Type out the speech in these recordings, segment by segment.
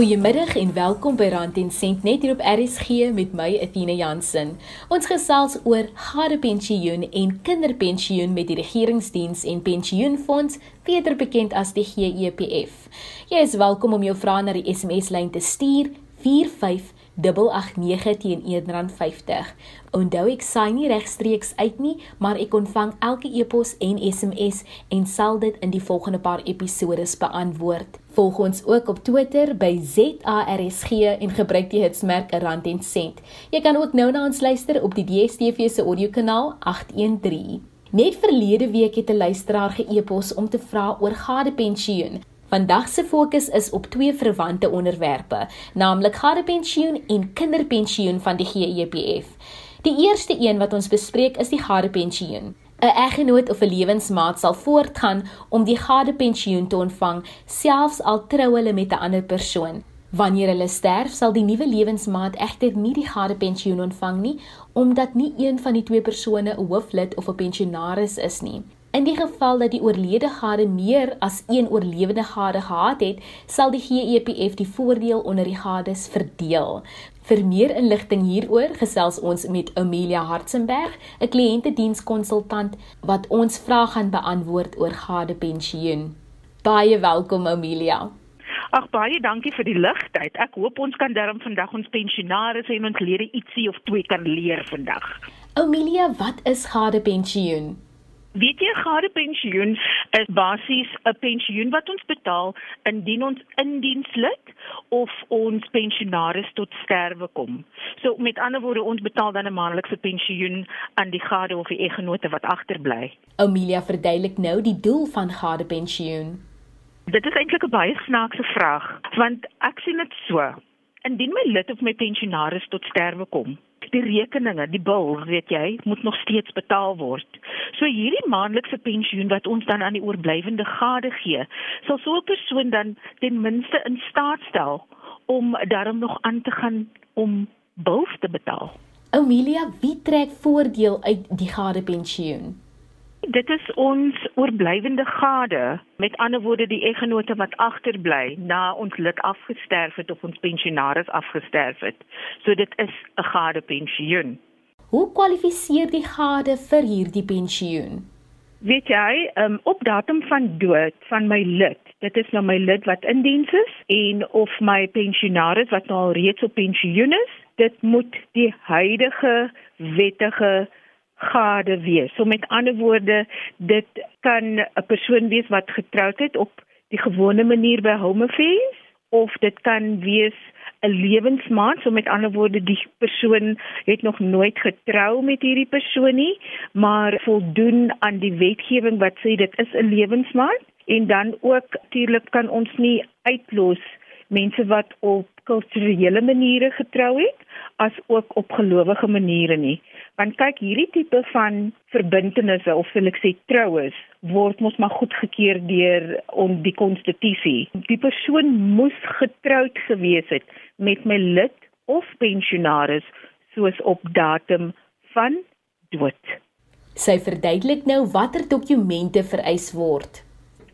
Goeiemiddag en welkom by Rand en Sent net hier op RSG met my Athena Jansen. Ons gesels oor gadepensioen en kinderpensioen met die regeringsdiens en pensioenfonds, beter bekend as die GEPF. Jy is welkom om jou vrae na die SMS lyn te stuur 45 889 teen R1.50. Onthou ek saai nie regstreeks uit nie, maar ek ontvang elke e-pos en SMS en sal dit in die volgende paar episodes beantwoord. Volg ons ook op Twitter by ZARSG en gebruik die hitsmerk rand en sent. Jy kan ook nou na ons luister op die DStv se audiokanaal 813. Net verlede week het 'n luisteraar ge-e-pos om te vra oor gadepensioen. Vandag se fokus is op twee verwante onderwerpe, naamlik gadepensioen en kinderpensioen van die GEPF. Die eerste een wat ons bespreek is die gadepensioen. 'n Eggenoot of 'n lewensmaat sal voortgaan om die gadepensioen te ontvang selfs al trou hulle met 'n ander persoon. Wanneer hulle sterf, sal die nuwe lewensmaat egter nie die gadepensioen ontvang nie, omdat nie een van die twee persone 'n hooflid of 'n pensionaris is nie. In die geval dat die oorlede gade meer as een oorlewende gade gehad het, sal die GEPF die voordeel onder die gades verdeel. Vir meer inligting hieroor gesels ons met Amelia Hartzenberg, 'n kliëntedienskonsultant wat ons vrae gaan beantwoord oor gadepensioen. Baie welkom Amelia. Ag baie dankie vir die ligtheid. Ek hoop ons kan darm vandag ons pensionaars en ons lede ietsie of twee kan leer vandag. Amelia, wat is gadepensioen? Weet jy gade pensioen is basies 'n pensioen wat ons betaal indien ons indienslid of ons pensionaris tot sterwe kom. So met ander woorde ons betaal dan 'n maandelikse pensioen aan die gade of die eggenote wat agterbly. Amelia verduidelik nou die doel van gade pensioen. Dit is eintlik 'n baie snaakse vraag want ek sien dit so. Indien my lid of my pensionaris tot sterwe kom, die rekeninge, die bil, weet jy, moet nog steeds betaal word. So hierdie maandelikse pensioen wat ons dan aan die oorblywende gade gee, sal so 'n persoon dan ten minste in staat stel om daarom nog aan te gaan om bils te betaal. Amelia, wie trek voordeel uit die gade pensioen? Dit is ons oorblywende gade, met ander woorde die eggenote wat agterbly na ons lid afgesterf het of ons pensionaris afgesterf het. So dit is 'n gade pensioen. Hoe kwalifiseer die gade vir hierdie pensioen? Weet jy, um, op datum van dood van my lid, dit is nou my lid wat in diens is en of my pensionaris wat nou al reeds op pensioen is, dit moet die huidige wettige gade wees. So met ander woorde, dit kan 'n persoon wees wat getroud het op die gewone manier by home affairs of dit kan wees 'n lewensmaat, so met ander woorde die persoon het nog nooit getrou met hierdie persoon nie, maar voldoen aan die wetgewing wat sê dit is 'n lewensmaat en dan ook natuurlik kan ons nie uitlos mense wat op kulturele maniere getrou het as ook op gelowige maniere nie want kyk hierdie tipe van verbintenisse of wil ek sê troues word mos maar goedgekeur deur on die konstitusie. Die persoon moes getroud gewees het met my lid of pensionaris soos op datum van dood. Sy verduidelik nou watter dokumente vereis word.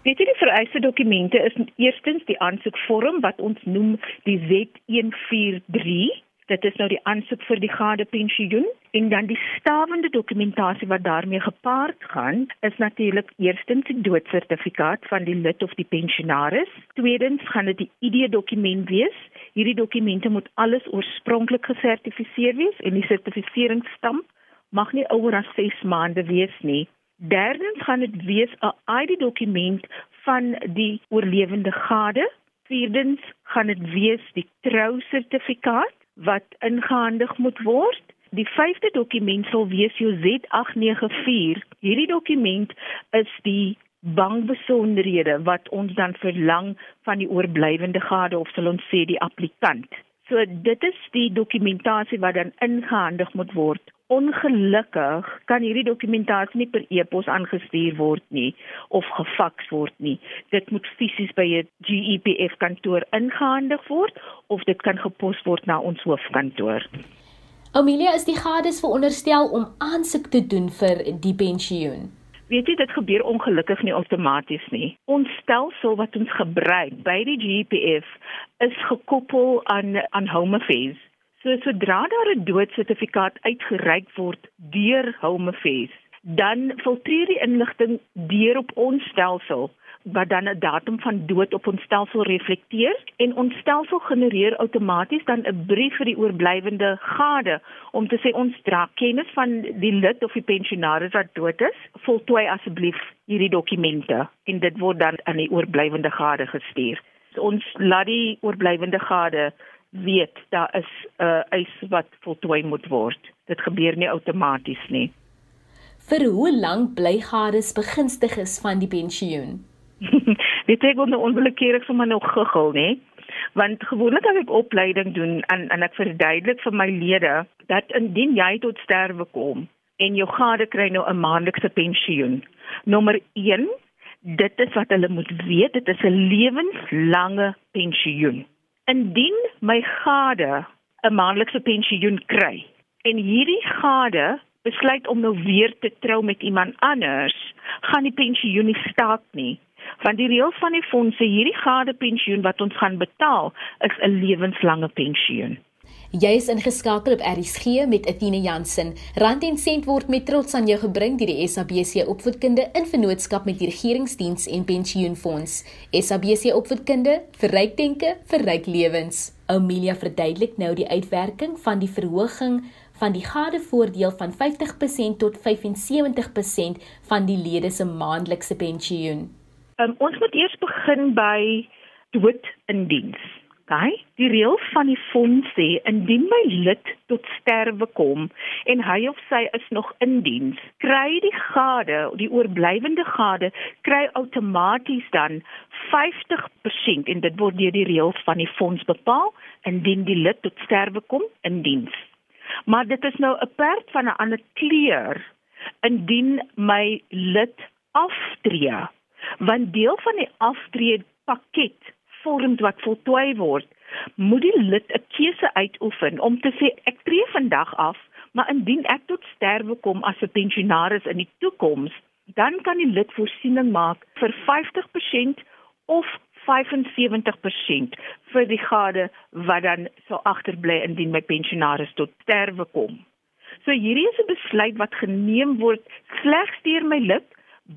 Weet jy die vereiste dokumente is eerstens die aansoekvorm wat ons noem die Z143 Dit is nou die aansoek vir die gade pensioen en dan die stawende dokumentasie wat daarmee gepaard gaan is natuurlik eerstens die doodsertifikaat van die lid of die pensionaris. Tweedens gaan dit die ID-dokument wees. Hierdie dokumente moet alles oorspronklik gesertifiseer wees en die sertifiseringsstamp mag nie ouer as 6 maande wees nie. Derdens gaan dit wees 'n ID-dokument van die oorlewende gade. Vierdens gaan dit wees die trousertifikaat wat ingehandig moet word. Die vyfde dokument sal wees jou Z894. Hierdie dokument is die bankbesonderhede wat ons dan verlang van die oorblywende gade of sal ons sê die applikant. So dit is die dokumentasie wat dan ingehandig moet word. Ongelukkig kan hierdie dokumentasie nie per e-pos aangestuur word nie of gefaks word nie. Dit moet fisies by 'n GEPF kantoor ingehandig word of dit kan gepos word na ons hoofkantoor. Amelia is die gades veronderstel om aansoek te doen vir die pensioen. Weet jy dit gebeur ongelukkig nie outomaties nie. Ons stelsel wat ons gebruik by die GPF is gekoppel aan aan Home Affairs. So sodra daar 'n doodsertifikaat uitgereik word deur Home Affairs, dan filtreer die inligting deur op ons stelsel wat dan 'n datum van dood op ons stelsel reflekteer en ons stelsel genereer outomaties dan 'n brief vir die oorblywende gade om te sê ons dra kennis van die lid of die pensionaris wat dood is. Voltooi asseblief hierdie dokumente en dit word dan aan die oorblywende gade gestuur. So ons laat die oorblywende gade weet daar is 'n uh, eis wat voltooi moet word. Dit gebeur nie outomaties nie. Vir hoe lank bly gades begunstigdes van die pensioen? Dit ek word nou onwillekeurig sommer nog gegil, nê? Want gewoonlik as ek opleiding doen en en ek verduidelik vir my lede dat indien jy tot sterwe kom en jou gade kry nou 'n maandelikse pensioen. Nommer 1, dit is wat hulle moet weet, dit is 'n lewenslange pensioen. Indien my gade 'n maandelikse pensioen kry en hierdie gade besluit om nou weer te trou met iemand anders, gaan die pensioen nie staak nie want die reël van die fondse hierdie gade pensioen wat ons gaan betaal is 'n lewenslange pensioen. Jy is ingeskakel op RSG met Athina Jansen. Rand en sent word met trots aan jou gebring deur die SABC Opvoedkunde in vennootskap met die Regeringsdiens en Pensioenfonds. SABC Opvoedkunde vir ryk denke vir ryk lewens. Amelia verduidelik nou die uitwerking van die verhoging van die gadevoordeel van 50% tot 75% van die lede se maandelikse pensioen. Um, ons moet eers begin by dood in diens. Okay? Die reël van die fonds sê indien my lid tot sterwe kom en hy of sy is nog in diens, kry die gade, die oorblywende gade, kry outomaties dan 50% en dit word deur die reëls van die fonds bepaal indien die lid tot sterwe kom in diens. Maar dit is nou 'n perd van 'n ander kleur indien my lid aftree want deel van die aftrede pakket vorm wat voltooi word moet die lid 'n keuse uitoefen om te sê ek tree vandag af maar indien ek tot sterwe kom as 'n pensionaris in die toekoms dan kan die lid voorsiening maak vir 50% of 75% vir die gade wat dan sou agterbly indien my pensionaris tot sterwe kom. So hierdie is 'n besluit wat geneem word slegs deur my lid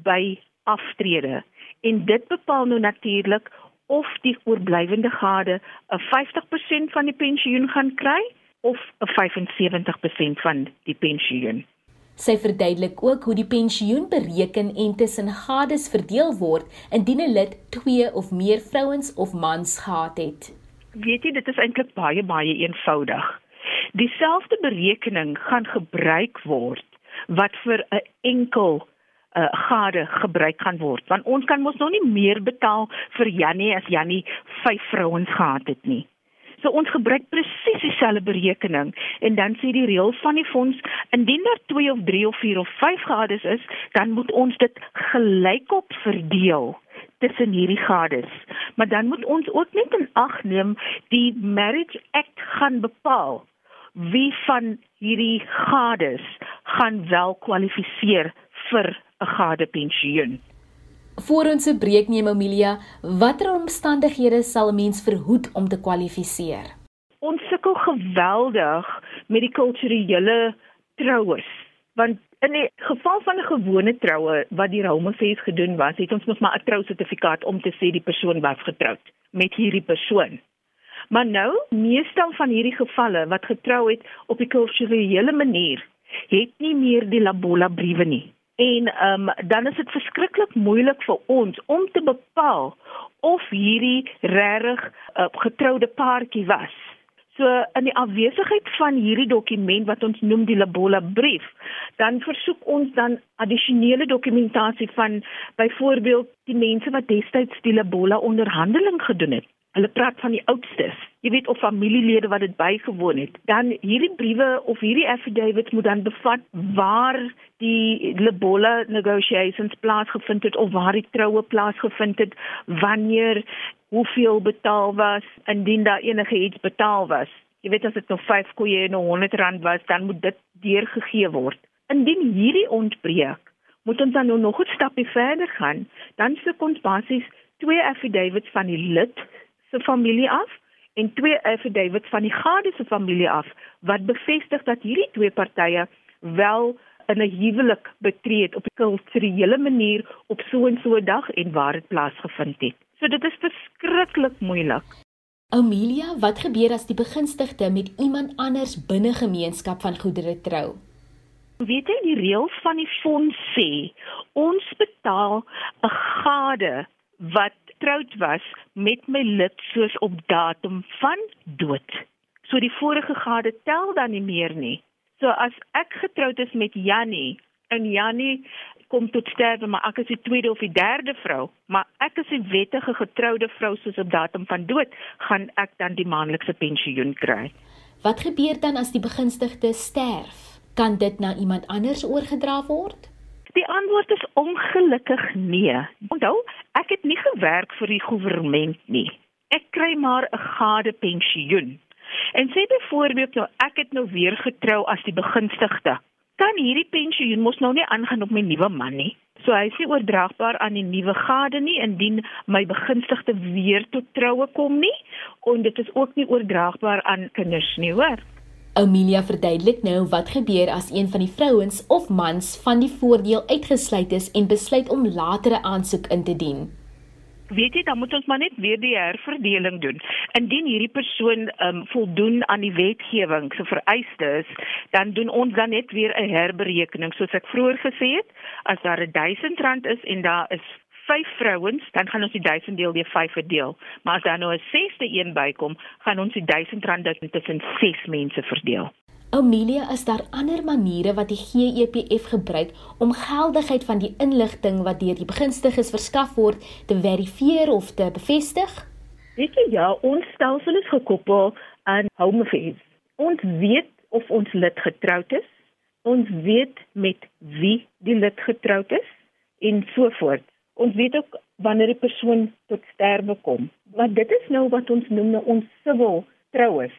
by aftrede en dit bepaal nou natuurlik of die oorblywende gade 'n 50% van die pensioen gaan kry of 'n 75% van die pensioen. Sy verduidelik ook hoe die pensioen bereken en tussen gades verdeel word indien 'n lid 2 of meer vrouens of mans gehad het. Weet jy, dit is eintlik baie baie eenvoudig. Dieselfde berekening gaan gebruik word wat vir 'n enkel uh, gade gebruik gaan word want ons kan mos nog nie meer betaal vir Jannie as Jannie vyf vrouens gehad het nie. So ons gebruik presies dieselfde berekening en dan sê die reël van die fonds indien daar 2 of 3 of 4 of 5 gades is, dan moet ons dit gelykop verdeel tussen hierdie gades. Maar dan moet ons ook net in ag neem die Marriage Act gaan bepaal wie van hierdie gades gaan wel kwalifiseer vir 'n gade pensioen. Voor ons se breek neem Amelia, watter omstandighede sal 'n mens verhoed om te kwalifiseer? Ons sukkel geweldig met die kulturele troues, want in die geval van 'n gewone troue wat die Romefees gedoen was, het ons nog maar 'n trousertifikaat om te sê die persoon was getroud met hierdie persoon. Maar nou, meestal van hierdie gevalle wat getrou het op die kulturele manier, het nie meer die labola briewe nie en um, dan is dit verskriklik moeilik vir ons om te bepaal of hierdie regtig 'n uh, getroude paartjie was. So in die afwesigheid van hierdie dokument wat ons noem die Labola brief, dan versoek ons dan addisionele dokumentasie van byvoorbeeld die mense wat destyds die Labola onderhandeling gedoen het. Hulle praat van die oudstes. Jy weet of familielede wat dit bygewoon het. Dan hierdie briewe of hierdie affidavits moet dan bevat waar die Lebola negotiations plaasgevind het of waar die troue plaasgevind het, wanneer hoeveel betaal was indien daar enige iets betaal was. Jy weet as dit nog 5 koeie en 100 rand was, dan moet dit deurgegee word. Indien hierdie ontbreek, moet ons dan nou nog 'n stapie verder gaan. Dan soek ons basies twee affidavits van die lid se familie af en twee affidavits van die gade se familie af wat bevestig dat hierdie twee partye wel in 'n huwelik betree het op 'n kulturele manier op so 'n so 'n dag en waar dit plaasgevind het. So dit is verskriklik moeilik. Amelia, wat gebeur as die begunstigde met iemand anders binne gemeenskap van goedere trou? Weet jy die reëls van die fonds sê ons betaal 'n gade wat getroud was met my lid soos op datum van dood. So die vorige gade tel dan nie meer nie. So as ek getroud is met Jannie en Jannie kom tot sterwe maar ek is die tweede of die derde vrou, maar ek is 'n wettige getroude vrou soos op datum van dood, gaan ek dan die maandelikse pensioen kry. Wat gebeur dan as die begunstigde sterf? Kan dit na iemand anders oorgedra word? Die antwoord is ongelukkig nee. Onthou, ek het nie gewerk vir die regering nie. Ek kry maar 'n gade pensioen. En sê byvoorbeeld nou ek het nou weer getrou as die begunstigde. Kan hierdie pensioen mos nou nie aangaan op my nuwe man nie. So hy nie oordraagbaar aan die nuwe gade nie indien my begunstigde weer tot troue kom nie en dit is ook nie oordraagbaar aan kinders nie, hoor. Amelia verduidelik nou wat gebeur as een van die vrouens of mans van die voordeel uitgesluit is en besluit om latere aansoek in te dien. Weet jy, dan moet ons maar net weer die herverdeling doen. Indien hierdie persoon um, voldoen aan die wetgewing se vereistes, dan doen ons dan net weer 'n herberekening soos ek vroeër gesê het. As daar 'n R1000 is en daar is 5 vrouens, dan gaan ons die 1000 deel deur 5 verdeel. Maar as daar nou 'n sesde een bykom, gaan ons die 1000 rand tussen 6 mense verdeel. Amelia, is daar ander maniere wat die GEPF gebruik om geldigheid van die inligting wat deur die begunstigdes verskaf word te verifieer of te bevestig? Weet jy ja, ons stelsel is gekoppel aan Home Affairs. Ons weet of ons lid getroud is. Ons weet met wie die lid getroud is en so voort. Ons weet ook wanneer die persoon tot sterwe kom. Maar dit is nou wat ons noem nou ons siviel troues.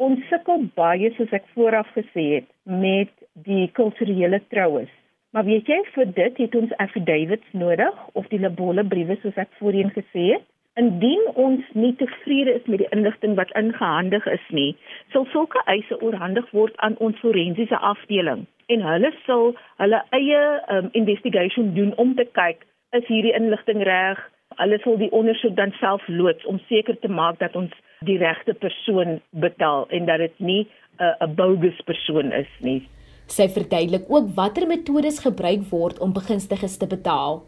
Ons sukkel baie soos ek vooraf gesê het met die kulturele troues. Maar weet jy vir dit het ons affidavits nodig of die labolle briewe soos ek voorheen gesê het. Indien ons nie tevrede is met die inligting wat ingehandig is nie, sal sulke eise oorhandig word aan ons forensiese afdeling en hulle sal hulle eie um, investigation doen om te kyk is hierdie inligting reg? Hulle sal die ondersoek dan self loods om seker te maak dat ons die regte persoon betaal en dat dit nie 'n uh, bogus persoon is nie. Sy verduidelik ook watter metodes gebruik word om begunstigdes te betaal.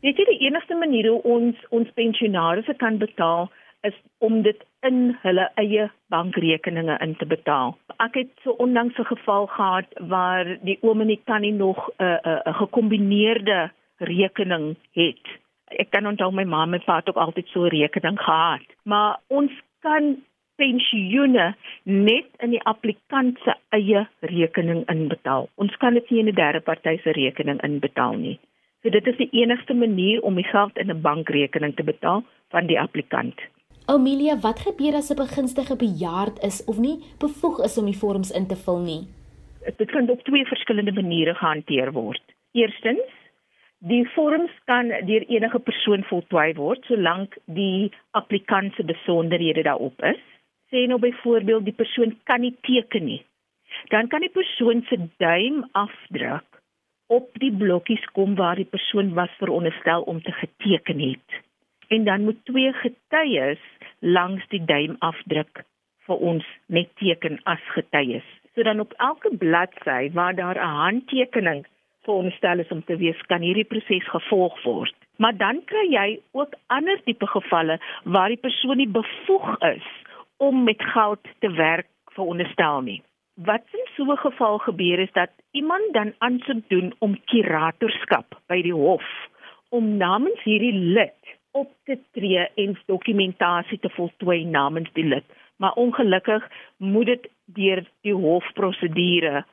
Weet jy die enigste manier hoe ons ons pensionaars kan betaal is om dit in hulle eie bankrekeninge in te betaal. Ek het so onlangs 'n geval gehad waar die oom en die tannie nog 'n uh, 'n uh, uh, gekombineerde rekening het. Ek kan onthou my ma en pa het ook altyd so 'n rekening gehad. Maar ons kan pensioene net in die applikant se eie rekening inbetaal. Ons kan dit nie in 'n derde party se rekening inbetaal nie. So dit is die enigste manier om die geld in 'n bankrekening te betaal van die applikant. Amelia, wat gebeur as 'n begunstige bejaard is of nie bevoeg is om die vorms in te vul nie? Dit kan op twee verskillende maniere gehanteer word. Eerstens, Die vorms kan deur enige persoon voltooi word solank die applikant se besonderhede daarop is. Sê nou byvoorbeeld die persoon kan nie teken nie. Dan kan die persoon se duim afdruk op die blokkies kom waar die persoon was veronderstel om te geteken het. En dan moet twee getuies langs die duim afdruk vir ons net teken as getuies. So dan op elke bladsy waar daar 'n handtekening veronderstel is om te wees, kan hierdie proses gevolg word. Maar dan kry jy ook ander tipe gevalle waar die persoon nie bevoeg is om met geld te werk veronderstel nie. Wat in so 'n geval gebeur is dat iemand dan aansoek doen om kuratorskap by die hof om namens hierdie lid op te tree en dokumentasie te voltooi namens die lid. Maar ongelukkig moet dit deur die hofprosedure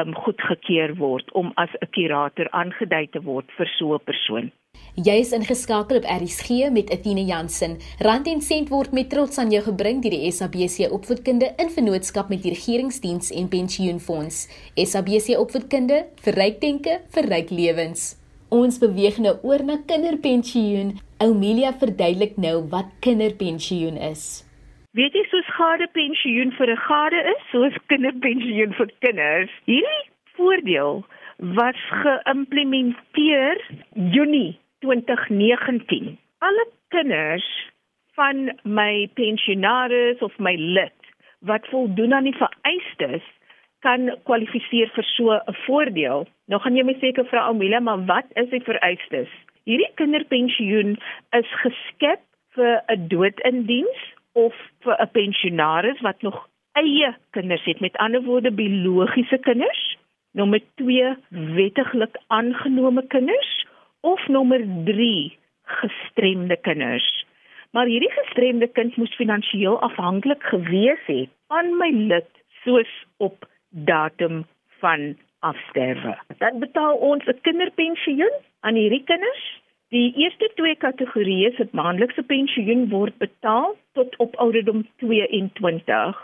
um goedgekeur word om as 'n kurator aangedui te word vir so 'n persoon. Jy is ingeskakel op RSG met Athena Jansen. Rand en sent word met trots aan jou gebring deur die SABC Opvoedkunde in vennootskap met die Regeringsdiens en Pensioenfonds. SABC Opvoedkunde vir ryk denke, vir ryk lewens. Ons beweeg nou oor na kinderpensioen. Oumelia verduidelik nou wat kinderpensioen is. Weet jy soos gadepensioen vir 'n gade is, soos kinderpensioen vir kinders. Hierdie voordeel was geïmplementeer Junie 2019. Alle kinders van my pensionaris of my lid wat voldoen aan die vereistes kan kwalifiseer vir so 'n voordeel. Nou gaan jy my seker vra Amelia, maar wat is die vereistes? Hierdie kinderpensioen is geskep vir 'n dood in diens of vir 'n pensionaris wat nog eie kinders het, met ander woorde biologiese kinders. Nommer 2 wettiglik aangenome kinders of nommer 3 gestremde kinders. Maar hierdie gestremde kind moes finansiëel afhanklik gewees het van my lid soos op datum van afsterwe. Dan betaal ons 'n kinderpensioen aan hierdie kinders. Die eerste twee kategorieë se maandelikse pensioen word betaal tot op ouderdom 22.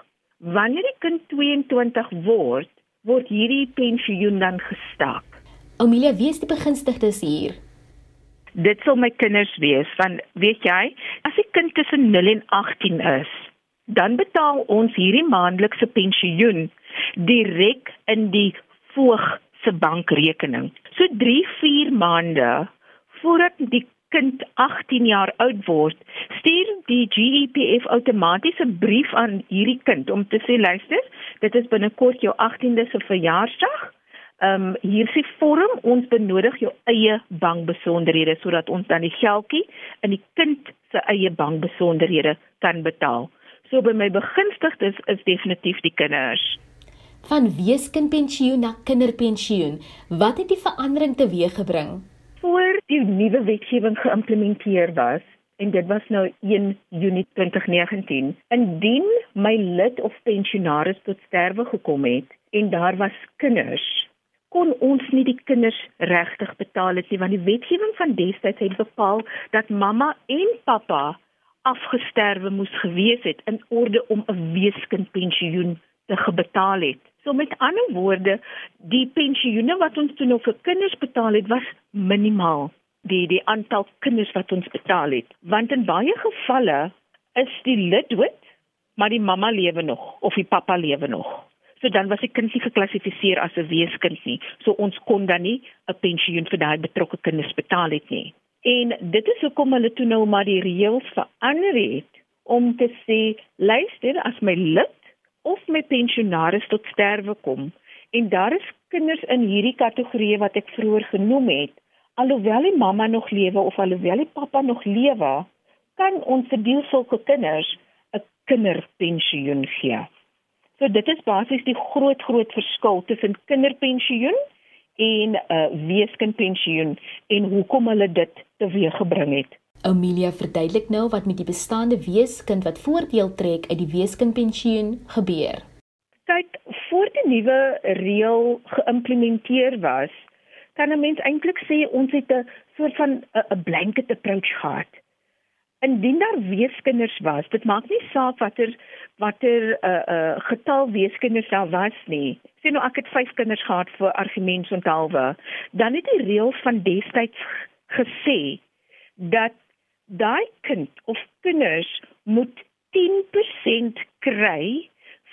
Wanneer die kind 22 word, word hierdie pensioen dan gestaak. Amelia, wie is die begunstigdes hier? dit sal my kinders wees van weet jy as 'n kind tussen 0 en 18 is dan betaal ons hierdie maandelikse pensioen direk in die voog se bankrekening so 3 4 maande voordat die kind 18 jaar oud word stuur die GEPF outomaties 'n brief aan hierdie kind om te sê luister dit is binnekort jou 18de se verjaarsdag Ehm um, hier is die vorm ons benodig jou eie bankbesonderhede sodat ons dan die geldjie in die kind se eie bankbesonderhede kan betaal. So by my begunstigdes is, is definitief die kinders. Van weeskindpensioen na kinderpensioen, wat het die verandering teweeggebring? Voor die nuwe wetgewing geïmplementeer was en dit was nou 1 Junie 2019, indien my lid of pensionaris tot sterwe gekom het en daar was kinders kon ons nie die kinders regtig betaal het nie want die wetgewing van destyds het bepaal dat mamma en pappa afgesterwe moes gewees het in orde om 'n weeskindpensioen te gebetaal het. So met ander woorde, die pensioene wat ons toe nog vir kinders betaal het was minimaal. Die die aantal kinders wat ons betaal het, want in baie gevalle is die lid dood, maar die mamma lewe nog of die pappa lewe nog. So dan was die kind nie geklassifiseer as 'n weeskind nie. So ons kon dan nie 'n pensioen vir daai betrokke kinders betaal het nie. En dit is hoekom hulle toe nou maar die reëls verander het om te sê luister as my lid of my pensionaris tot sterwe kom en daar is kinders in hierdie kategorie wat ek vroeër genoem het alhoewel die mamma nog lewe of alhoewel die pappa nog lewe kan ons vir die sulke kinders 'n kinderpensioen gee. So dit is basies die groot groot verskil tussen kinderpensioen en 'n uh, weeskindpensioen en hoekom hulle dit teweeggebring het. Amelia verduidelik nou wat met die bestaande weeskind wat voordeel trek uit die weeskindpensioen gebeur. Kyk, voor die nuwe reël geïmplementeer was, kan 'n mens eintlik sê ons het 'n soort van 'n blanket approach gehad. Indien daar weeskinders was, dit maak nie saak watter watter 'n uh, uh, getal weeskinders daar was nie. Sien nou ek het 5 kinders gehad vir argumente onthaalwe. Dan het die reël van destyds gesê dat daai kind of kinders moet 10% kry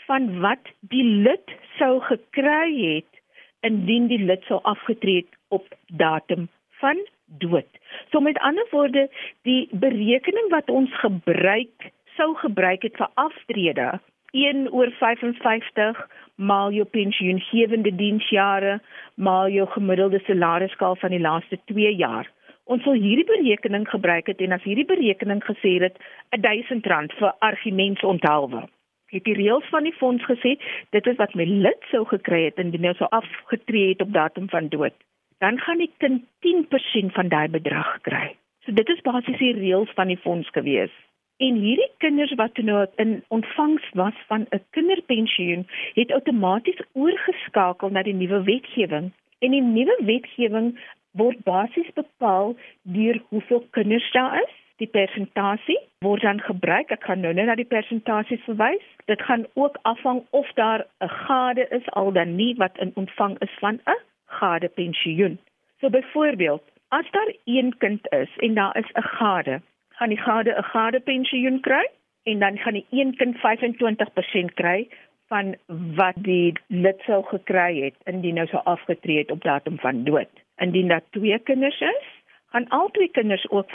van wat die lid sou gekry het indien die lid sou afgetree het op datum van dood. So met ander woorde, die berekening wat ons gebruik sou gebruik het vir aftrede 1 oor 55 maal jou pensioengewende diensjare maal jou gemiddelde salarisskaal van die laaste 2 jaar. Ons sal hierdie berekening gebruik het en as hierdie berekening gesê het R1000 vir argumentsonthaalwe. Het die reëls van die fonds gesê dit is wat my lid sou gekry het indien hy sou afgetree het op datum van dood dan gaan die kind 10% van daai bedrag kry. So dit is basies die reëls van die fonds gewees. En hierdie kinders wat nou in ontvangs was van 'n kinderpensioen, het outomaties oorgeskakel na die nuwe wetgewing. En die nuwe wetgewing word basies bepaal deur hoeveel kinders daar is. Die persentasie word dan gebruik. Ek gaan nou net na die persentasies verwys. Dit gaan ook afhang of daar 'n gade is al dan nie wat in ontvang is van 'n gade pensioen. So byvoorbeeld, as daar een kind is en daar is 'n gade, gaan die gade 'n gade pensioen kry en dan gaan die een kind 25% kry van wat die lid sou gekry het indien nou sou afgetree het op datum van dood. Indien daar twee kinders is, gaan al twee kinders ook 25%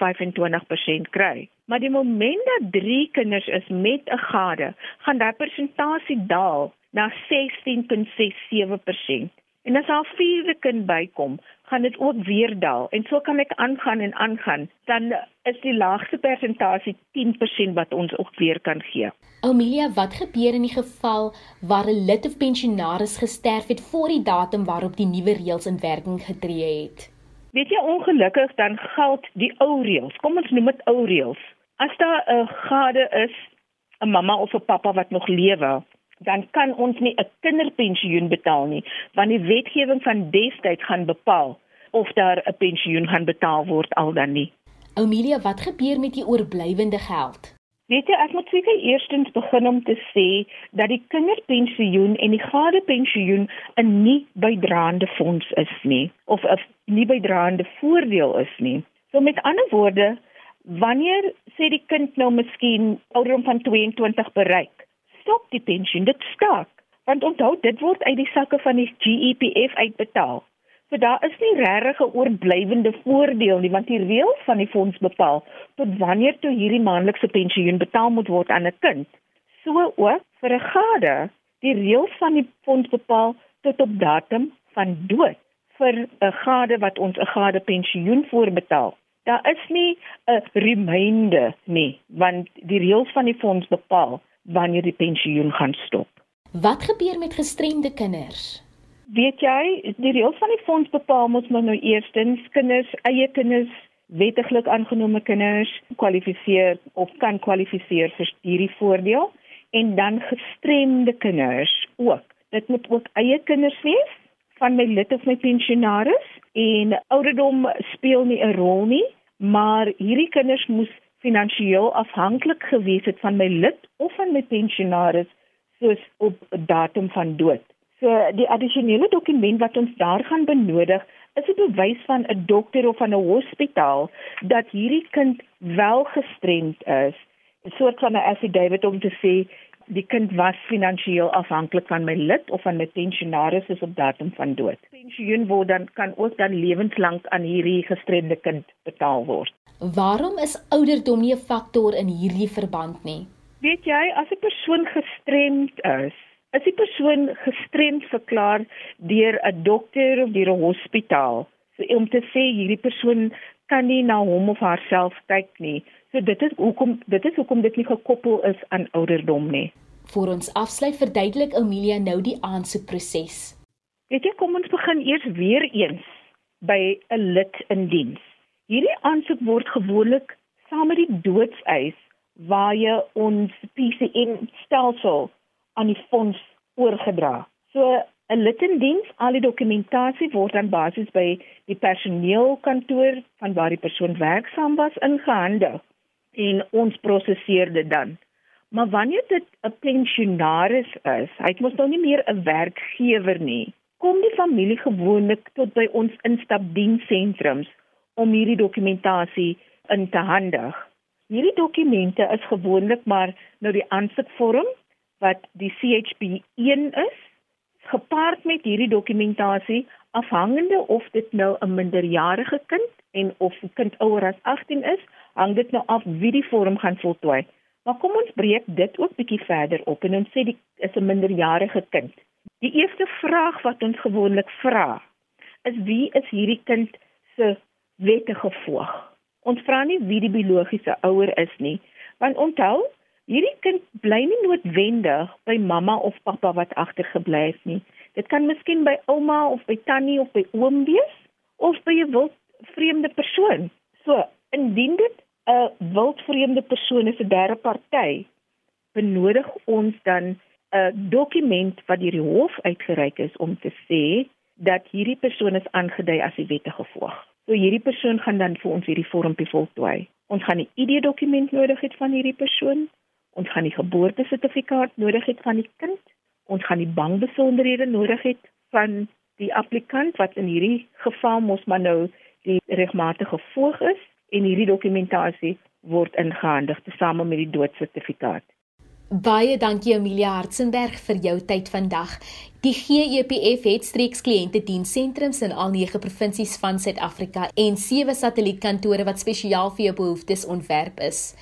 kry. Maar die oomblik dat drie kinders is met 'n gade, gaan daai persentasie daal na 16.67%. En as daar 'n vierde kind bykom, gaan dit ook weer daal. En so kan ek aangaan en aangaan. Dan is die laagste persentasie 10% wat ons ook weer kan gee. Amelia, wat gebeur in die geval waar 'n lid of pensionaris gesterf het voor die datum waarop die nuwe reëls in werking getree het? Weet jy ongelukkig dan geld die ou reëls. Kom ons noem dit ou reëls. As daar 'n gade is, 'n mamma of 'n pappa wat nog lewe, dan kan ons nie 'n kinderpensioen betaal nie, want die wetgewing van destyds gaan bepaal of daar 'n pensioen gaan betaal word al dan nie. Amelia, wat gebeur met die oorblywende geld? Weet jy, ek moet seker eerstens begin om te sê dat die kinderpensioen en die gadepensioen 'n nie bydraende fonds is nie of 'n nie bydraende voordeel is nie. So met ander woorde, wanneer sê die kind nou miskien ouderdom van 22 bereik, stop die pensioen, dit staak. Want onthou, dit word uit die sakke van die GEPF uitbetaal. So daar is nie regtig 'n oorblywende voordeel nie, want die reël van die fonds bepaal tot wanneer toe hierdie maandelikse pensioen betaal moet word aan 'n kind. So ook vir 'n gade, die reël van die fonds bepaal tot op datum van dood vir 'n gade wat ons 'n gade pensioen voorbetaal. Daar is nie 'n reminder nie, want die reëls van die fonds bepaal wanneer die pensioen gaan stop. Wat gebeur met gestremde kinders? Weet jy, die reëls van die fonds bepaal mos nou eerstens kinders, eie kinders, wettiglik aangenome kinders kwalifiseer of kan kwalifiseer vir hierdie voordeel en dan gestremde kinders ook. Dit moet ook eie kinders wees van my lid of my pensionaris en ouderdom speel nie 'n rol nie, maar hierdie kinders moes finansiëel afhanklik gewees het van my lid of van my pensionaris soos op datum van dood. So die addisionele dokument wat ons daar gaan benodig is 'n bewys van 'n dokter of van 'n hospitaal dat hierdie kind wel gestremd is. 'n soort van 'n affidavit om te sê die kind was finansiëel afhanklik van my lid of van my pensionaris is op datum van dood. Pensioen word dan kan ook dan lewenslank aan hierdie gestremde kind betaal word. Waarom is ouderdom nie 'n faktor in hierdie verband nie? Weet jy, as 'n persoon gestremd is, is die persoon gestremd verklaar deur 'n dokter of deur 'n hospitaal. So om te sê hierdie persoon kan nie na hom of haarself kyk nie. So dit is hoekom dit is hoekom dit nie gekoppel is aan ouderdom nie. Vir ons afsluit verduidelik Amelia nou die aansoekproses. Weet jy, kom ons begin eers weer eens by 'n lid in diens. Hierdie aansoek word gewoonlik saam met die doodseis waar jy ons PCN stelsel aan die fonds oorgedra. So 'n lid in diens, al die dokumentasie word dan basies by die personeelkantoor van waar die persoon werksaam was ingehandig en ons prosesseer dit dan. Maar wanneer dit 'n pensionaris is, hy mos nou nie meer 'n werkgewer nie. Kom die familie gewoonlik tot by ons instapdienssentrums om hierdie dokumentasie in te handig. Hierdie dokumente is gewoonlik maar nou die aansoekvorm wat die CHB1 is, gepaard met hierdie dokumentasie afhangende of dit nou 'n minderjarige kind en of die kind ouer as 18 is, hang dit nou af wie die vorm gaan voltooi. Maar kom ons breek dit ook bietjie verder op en ons sê dit is 'n minderjarige kind. Die eerste vraag wat ons gewoonlik vra, is wie is hierdie kind se wettige voog. Ons vra nie wie die biologiese ouer is nie, want onthou, hierdie kind bly nie noodwendig by mamma of pappa wat agtergebly het nie. Dit kan miskien by ouma of by tannie of by oom wees of by 'n wild vreemde persoon. So, indien dit 'n wildvreemde persoon is 'n derde party, benodig ons dan 'n dokument wat deur die hof uitgereik is om te sê dat hierdie persoon is aangedui as die wettige voog. So hierdie persoon gaan dan vir ons hierdie vormpie voltooi. Ons gaan 'n ID-dokument nodig hê van hierdie persoon. Ons gaan die geboortesertifikaat nodig hê van die kind. Ons gaan die bankbesonderhede nodig hê van die applikant wat in hierdie geval mos maar nou die regmatige voog is en hierdie dokumentasie word ingehandig tesame met die doodsertifikaat. Baie dankie Amelia Hartzenberg vir jou tyd vandag. Die GEPF het streeks kliënte diensentrums in al 9 provinsies van Suid-Afrika en 7 satellietkantore wat spesiaal vir jou behoeftes ontwerp is.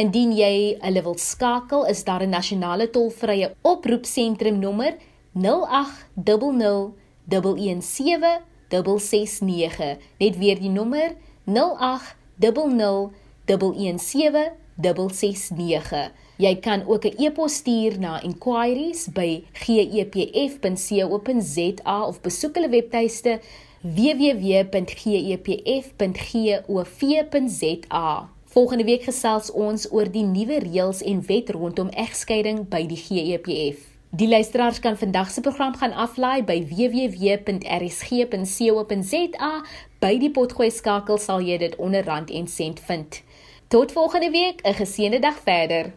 Indien jy hulle wil skakel, is daar 'n nasionale tolvrye oproepsentrum nommer 0800 117 669. Net weer die nommer 0800 117 669. Jy kan ook 'n e-pos stuur na inquiries@gepf.co.za of besoek hulle webtuiste www.gepf.gov.za. Volgende week gesels ons oor die nuwe reëls en wet rondom egskeiding by die GEPF. Die luisteraars kan vandag se program gaan aflaai by www.rsg.co.za. By die potgooi skakel sal jy dit onder rand en sent vind. Tot volgende week, 'n geseënde dag verder.